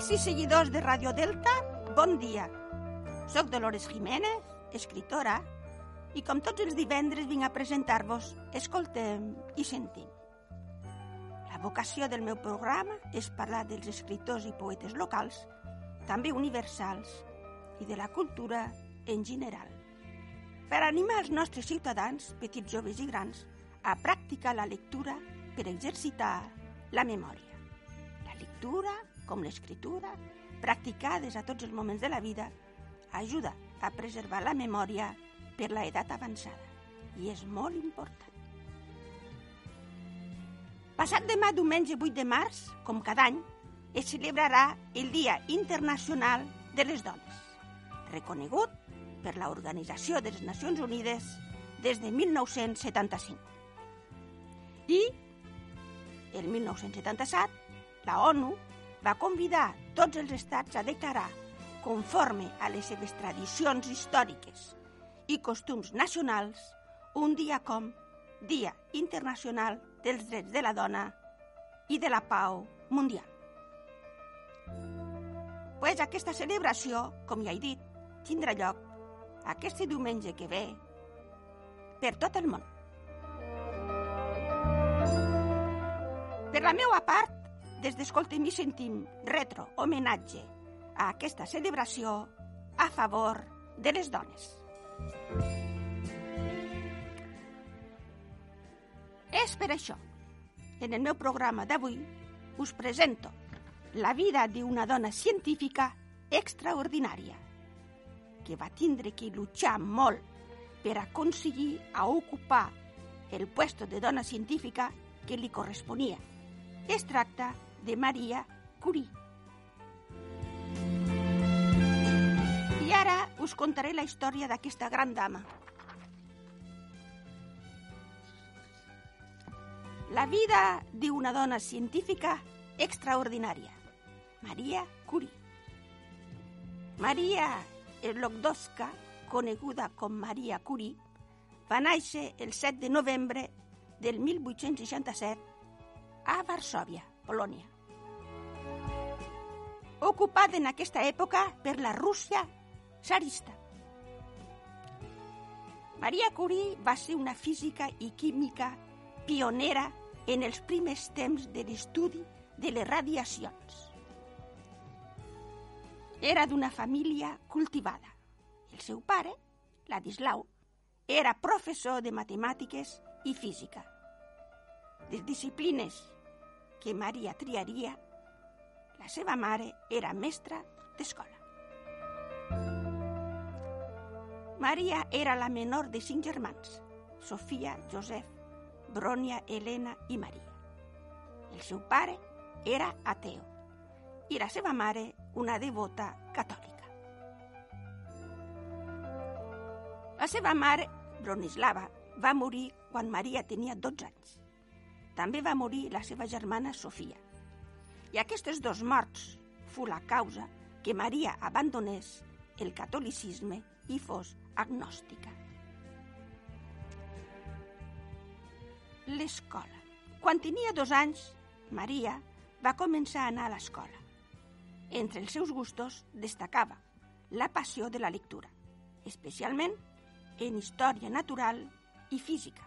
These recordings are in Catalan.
Amics i seguidors de Radio Delta, bon dia. Soc Dolores Jiménez, escritora, i com tots els divendres vinc a presentar-vos Escoltem i Sentim. La vocació del meu programa és parlar dels escriptors i poetes locals, també universals, i de la cultura en general. Per animar els nostres ciutadans, petits, joves i grans, a practicar la lectura per exercitar la memòria. La lectura, com l'escriptura, practicades a tots els moments de la vida, ajuda a preservar la memòria per la edat avançada i és molt important. Passat demà, diumenge 8 de març, com cada any, es celebrarà el Dia Internacional de les Dones, reconegut per l'Organització de les Nacions Unides des de 1975. I, el 1977, la ONU va convidar tots els estats a declarar, conforme a les seves tradicions històriques i costums nacionals, un dia com Dia Internacional dels Drets de la Dona i de la Pau Mundial. Pues aquesta celebració, com ja he dit, tindrà lloc aquest diumenge que ve per tot el món. Per la meva part, des d'Escoltem i Sentim retro homenatge a aquesta celebració a favor de les dones. És per això, en el meu programa d'avui, us presento la vida d'una dona científica extraordinària, que va tindre que luchar molt per aconseguir a ocupar el puesto de dona científica que li corresponia. Es tracta de Maria Curie. I ara us contaré la història d'aquesta gran dama. La vida d'una dona científica extraordinària, Maria Curie. Maria Logdowska, coneguda com Maria Curie, va néixer el 7 de novembre del 1867 a Varsòvia, Polònia. Ocupada en aquesta època per la Rússia tsarista. Maria Curie va ser una física i química pionera en els primers temps de l'estudi de les radiacions. Era d'una família cultivada. El seu pare, Ladislau, era professor de matemàtiques i física. Les disciplines que Maria triaria, la seva mare era mestra d'escola. Maria era la menor de cinc germans, Sofia, Josep, Brònia, Helena i Maria. El seu pare era ateu i la seva mare una devota catòlica. La seva mare, Bronislava, va morir quan Maria tenia 12 anys. També va morir la seva germana Sofia. I aquestes dos morts fu la causa que Maria abandonés el catolicisme i fos agnòstica. L'escola. Quan tenia dos anys, Maria va començar a anar a l'escola. Entre els seus gustos destacava la passió de la lectura, especialment en història natural i física.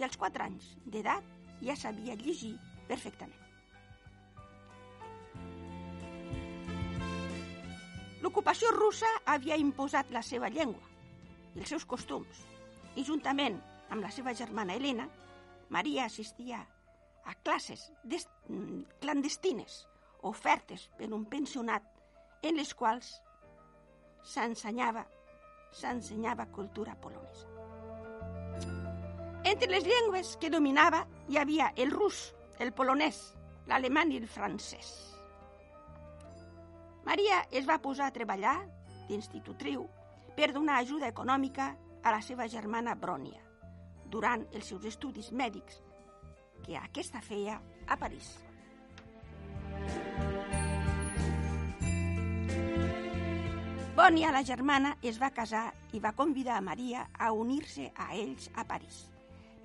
I als quatre anys d'edat ja sabia llegir perfectament. L'ocupació russa havia imposat la seva llengua i els seus costums, i juntament amb la seva germana Helena, Maria assistia a classes clandestines ofertes per un pensionat en les quals s'ensenyava s'ensenyava cultura polonesa. Entre les llengües que dominava hi havia el rus, el polonès, l'alemany i el francès. Maria es va posar a treballar d'institutriu per donar ajuda econòmica a la seva germana Brònia durant els seus estudis mèdics que aquesta feia a París. Bònia, la germana, es va casar i va convidar a Maria a unir-se a ells a París.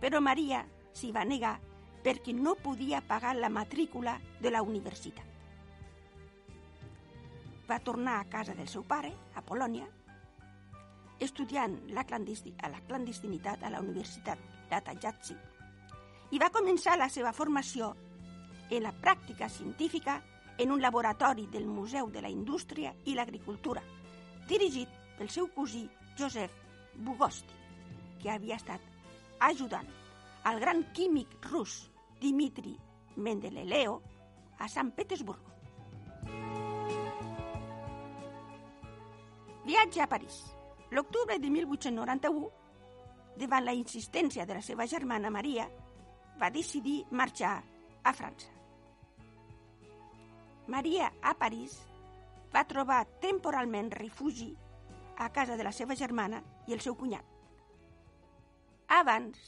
Però Maria s'hi va negar perquè no podia pagar la matrícula de la universitat. Va tornar a casa del seu pare, a Polònia, estudiant la clandesti a la clandestinitat a la Universitat d'Atajatsi i va començar la seva formació en la pràctica científica en un laboratori del Museu de la Indústria i l'Agricultura, dirigit pel seu cosí Josep Bugosti, que havia estat ajudant al gran químic rus Dimitri Mendeleleo a Sant Petersburg. Viatge a París. L'octubre de 1891, davant la insistència de la seva germana Maria, va decidir marxar a França. Maria, a París, va trobar temporalment refugi a casa de la seva germana i el seu cunyat. Abans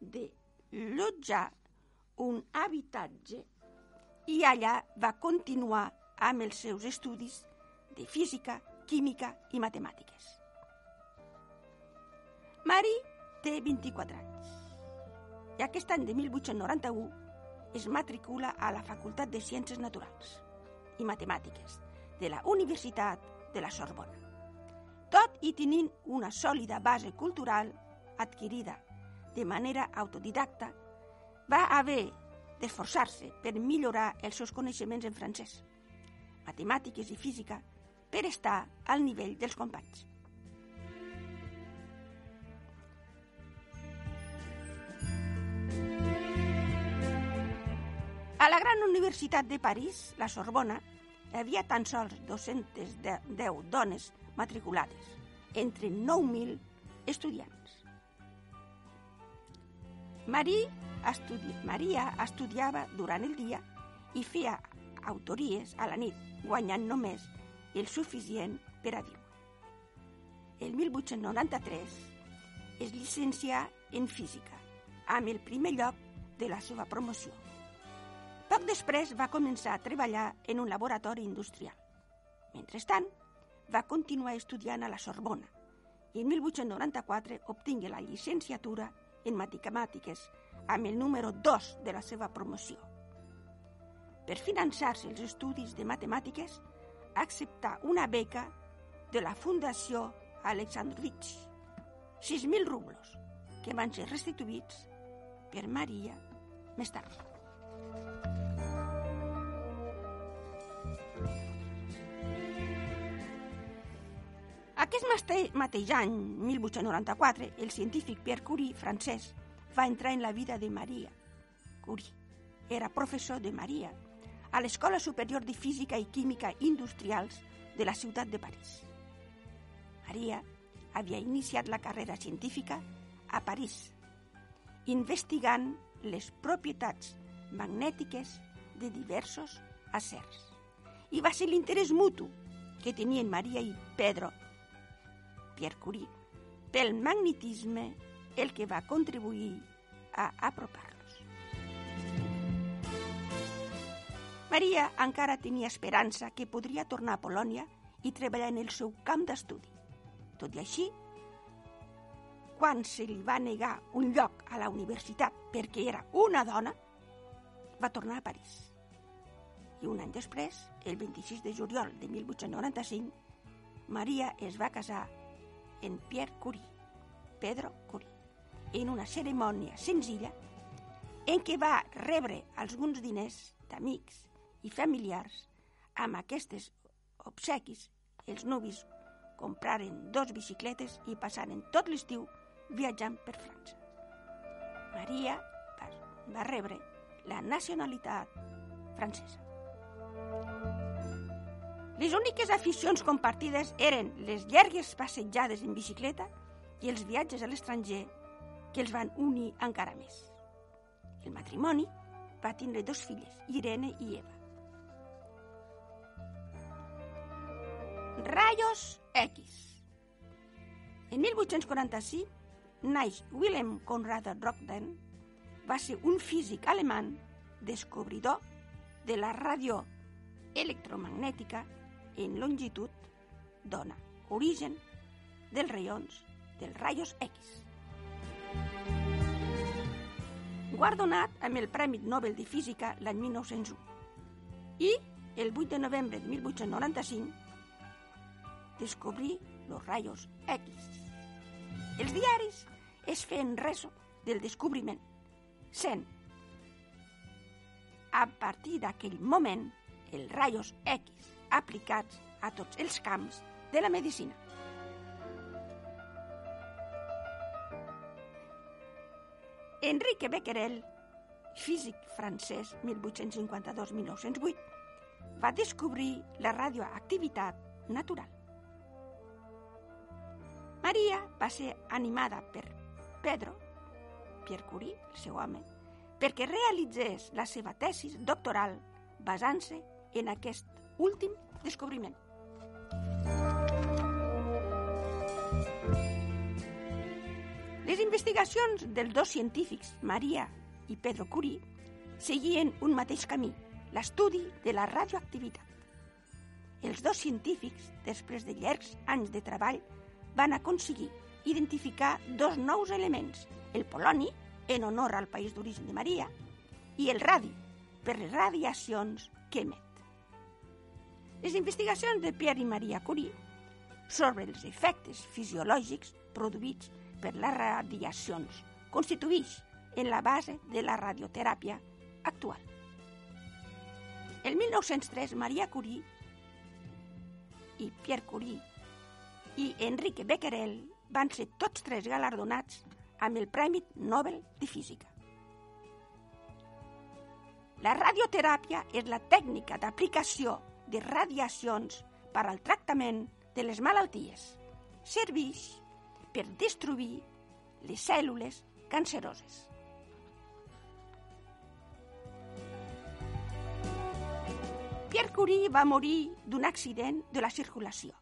de llotjar un habitatge i allà va continuar amb els seus estudis de física, química i matemàtiques. Mari té 24 anys i aquest any de 1891 es matricula a la Facultat de Ciències Naturals i Matemàtiques de la Universitat de la Sorbona. Tot i tenint una sòlida base cultural adquirida de manera autodidacta, va haver d'esforçar-se per millorar els seus coneixements en francès, matemàtiques i física per estar al nivell dels companys. A la gran universitat de París, la Sorbona, hi havia tan sols 210 dones matriculades, entre 9.000 estudiants. Maria, estudi Maria estudiava durant el dia i feia autories a la nit, guanyant només el suficient per a viure. El 1893 es llicencià en física, amb el primer lloc de la seva promoció. Poc després va començar a treballar en un laboratori industrial. Mentrestant, va continuar estudiant a la Sorbona i en 1894 obtingué la llicenciatura en matemàtiques amb el número 2 de la seva promoció. Per finançar-se els estudis de matemàtiques, acceptà una beca de la Fundació Alexandrovich, 6.000 rublos, que van ser restituïts per Maria més tard. Aquest mateix any, 1894, el científic Pierre Curie, francès, va entrar en la vida de Maria. Curie era professor de Maria a l'Escola Superior de Física i Química Industrials de la ciutat de París. Maria havia iniciat la carrera científica a París, investigant les propietats magnètiques de diversos acers. I va ser l'interès mutu que tenien Maria i Pedro Pierre Curie, pel magnetisme el que va contribuir a apropar-los. Maria encara tenia esperança que podria tornar a Polònia i treballar en el seu camp d'estudi. Tot i així, quan se li va negar un lloc a la universitat perquè era una dona, va tornar a París. I un any després, el 26 de juliol de 1895, Maria es va casar en Pierre Curie, Pedro Curie, en una cerimònia senzilla en què va rebre alguns diners d'amics i familiars amb aquestes obsequis els nuvis compraren dos bicicletes i passaren tot l'estiu viatjant per França. Maria va, va rebre la nacionalitat francesa. Les úniques aficions compartides eren les llargues passejades en bicicleta i els viatges a l'estranger que els van unir encara més. El matrimoni va tindre dos filles, Irene i Eva. Rayos X. En 1846 naix Wilhelm Conrad Rockden, va ser un físic alemany descobridor de la ràdio electromagnètica en longitud dona origen dels raions dels rayos X. Guardonat amb el Premi Nobel de Física l'any 1901 i el 8 de novembre de 1895 descobrí los rayos X. Els diaris es feien reso del descobriment, sent a partir d'aquell moment els rayos X aplicats a tots els camps de la medicina. Enrique Becquerel, físic francès 1852-1908, va descobrir la radioactivitat natural. Maria va ser animada per Pedro, Pierre Curie, el seu home, perquè realitzés la seva tesis doctoral basant-se en aquest últim descobriment. Les investigacions dels dos científics, Maria i Pedro Curie, seguien un mateix camí, l'estudi de la radioactivitat. Els dos científics, després de llargs anys de treball, van aconseguir identificar dos nous elements, el poloni, en honor al país d'origen de Maria, i el radi, per les radiacions que emet. Les investigacions de Pierre i Maria Curie sobre els efectes fisiològics produïts per les radiacions constitueix en la base de la radioteràpia actual. El 1903, Maria Curie i Pierre Curie i Enrique Becquerel van ser tots tres galardonats amb el Premi Nobel de Física. La radioteràpia és la tècnica d'aplicació de radiacions per al tractament de les malalties. Serveix per destruir les cèl·lules canceroses. Pierre Curie va morir d'un accident de la circulació.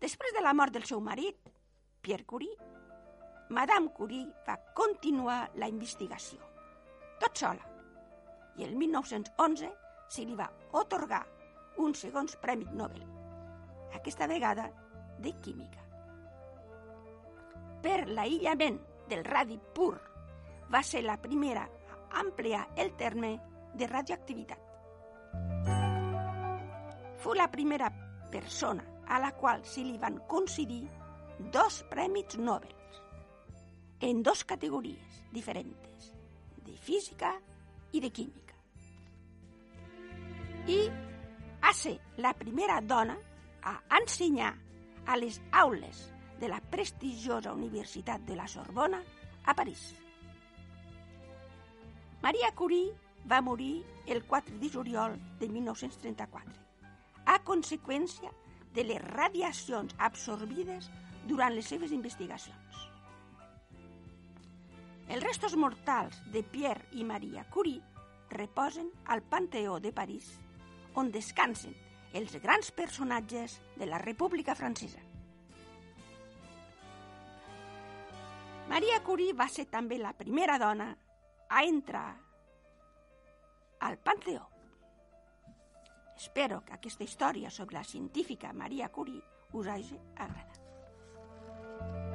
Després de la mort del seu marit, Pierre Curie, Madame Curie va continuar la investigació, tot sola, i el 1911 se li va otorgar un segons Premi Nobel, aquesta vegada de Química. Per l'aïllament del radi pur, va ser la primera a ampliar el terme de radioactivitat. Fou la primera persona a la qual se li van concedir dos premis Nobel en dos categories diferents, de física i de química. I a ser la primera dona a ensenyar a les aules de la prestigiosa Universitat de la Sorbona a París. Maria Curie va morir el 4 de juliol de 1934 a conseqüència de les radiacions absorbides durant les seves investigacions. Els restos mortals de Pierre i Maria Curie reposen al Panteó de París, on descansen els grans personatges de la República Francesa. Maria Curie va ser també la primera dona a entrar al Panteó. Espero que aquesta història sobre la científica Maria Curie us hagi agradat.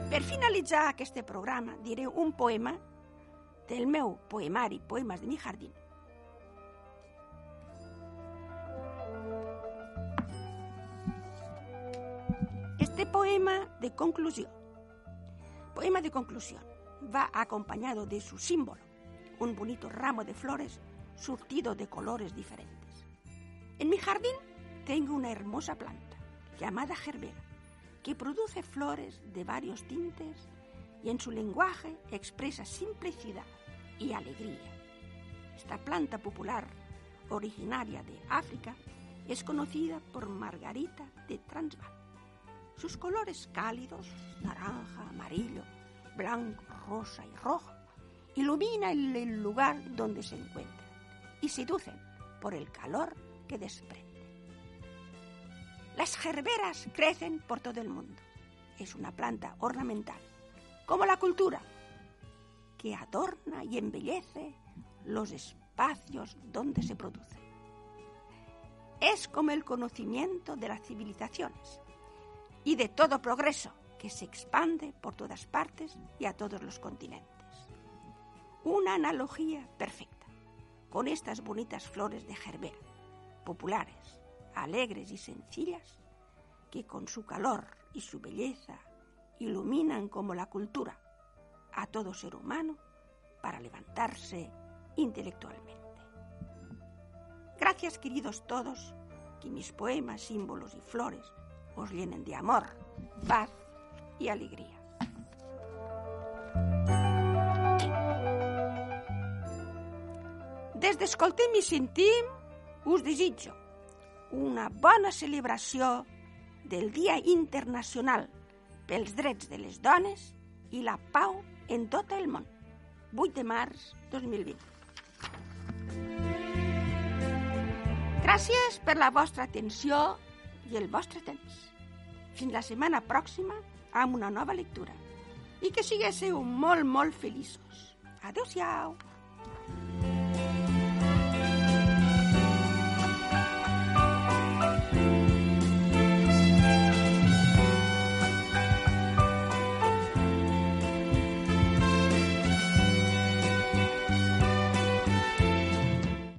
Per finalitzar aquest programa diré un poema del meu poemari Poemes de mi jardín. Conclusión, poema de conclusión, va acompañado de su símbolo, un bonito ramo de flores surtido de colores diferentes. En mi jardín tengo una hermosa planta llamada gerbera que produce flores de varios tintes y en su lenguaje expresa simplicidad y alegría. Esta planta popular, originaria de África, es conocida por Margarita de Transvaal. Sus colores cálidos, naranja, amarillo blanco, rosa y rojo, ilumina el lugar donde se encuentran y seducen por el calor que desprende. Las gerberas crecen por todo el mundo. Es una planta ornamental, como la cultura, que adorna y embellece los espacios donde se produce. Es como el conocimiento de las civilizaciones y de todo progreso que se expande por todas partes y a todos los continentes. Una analogía perfecta con estas bonitas flores de gerbera, populares, alegres y sencillas, que con su calor y su belleza iluminan como la cultura a todo ser humano para levantarse intelectualmente. Gracias, queridos todos, que mis poemas, símbolos y flores os llenen de amor, paz y alegría. Des d'Escoltem i Sentim us desitjo una bona celebració del Dia Internacional pels Drets de les Dones i la Pau en tot el món. 8 de març 2020. Gràcies per la vostra atenció i el vostre temps. Fins la setmana pròxima amb una nova lectura. I que siguéssiu molt, molt feliços. Adéu-siau.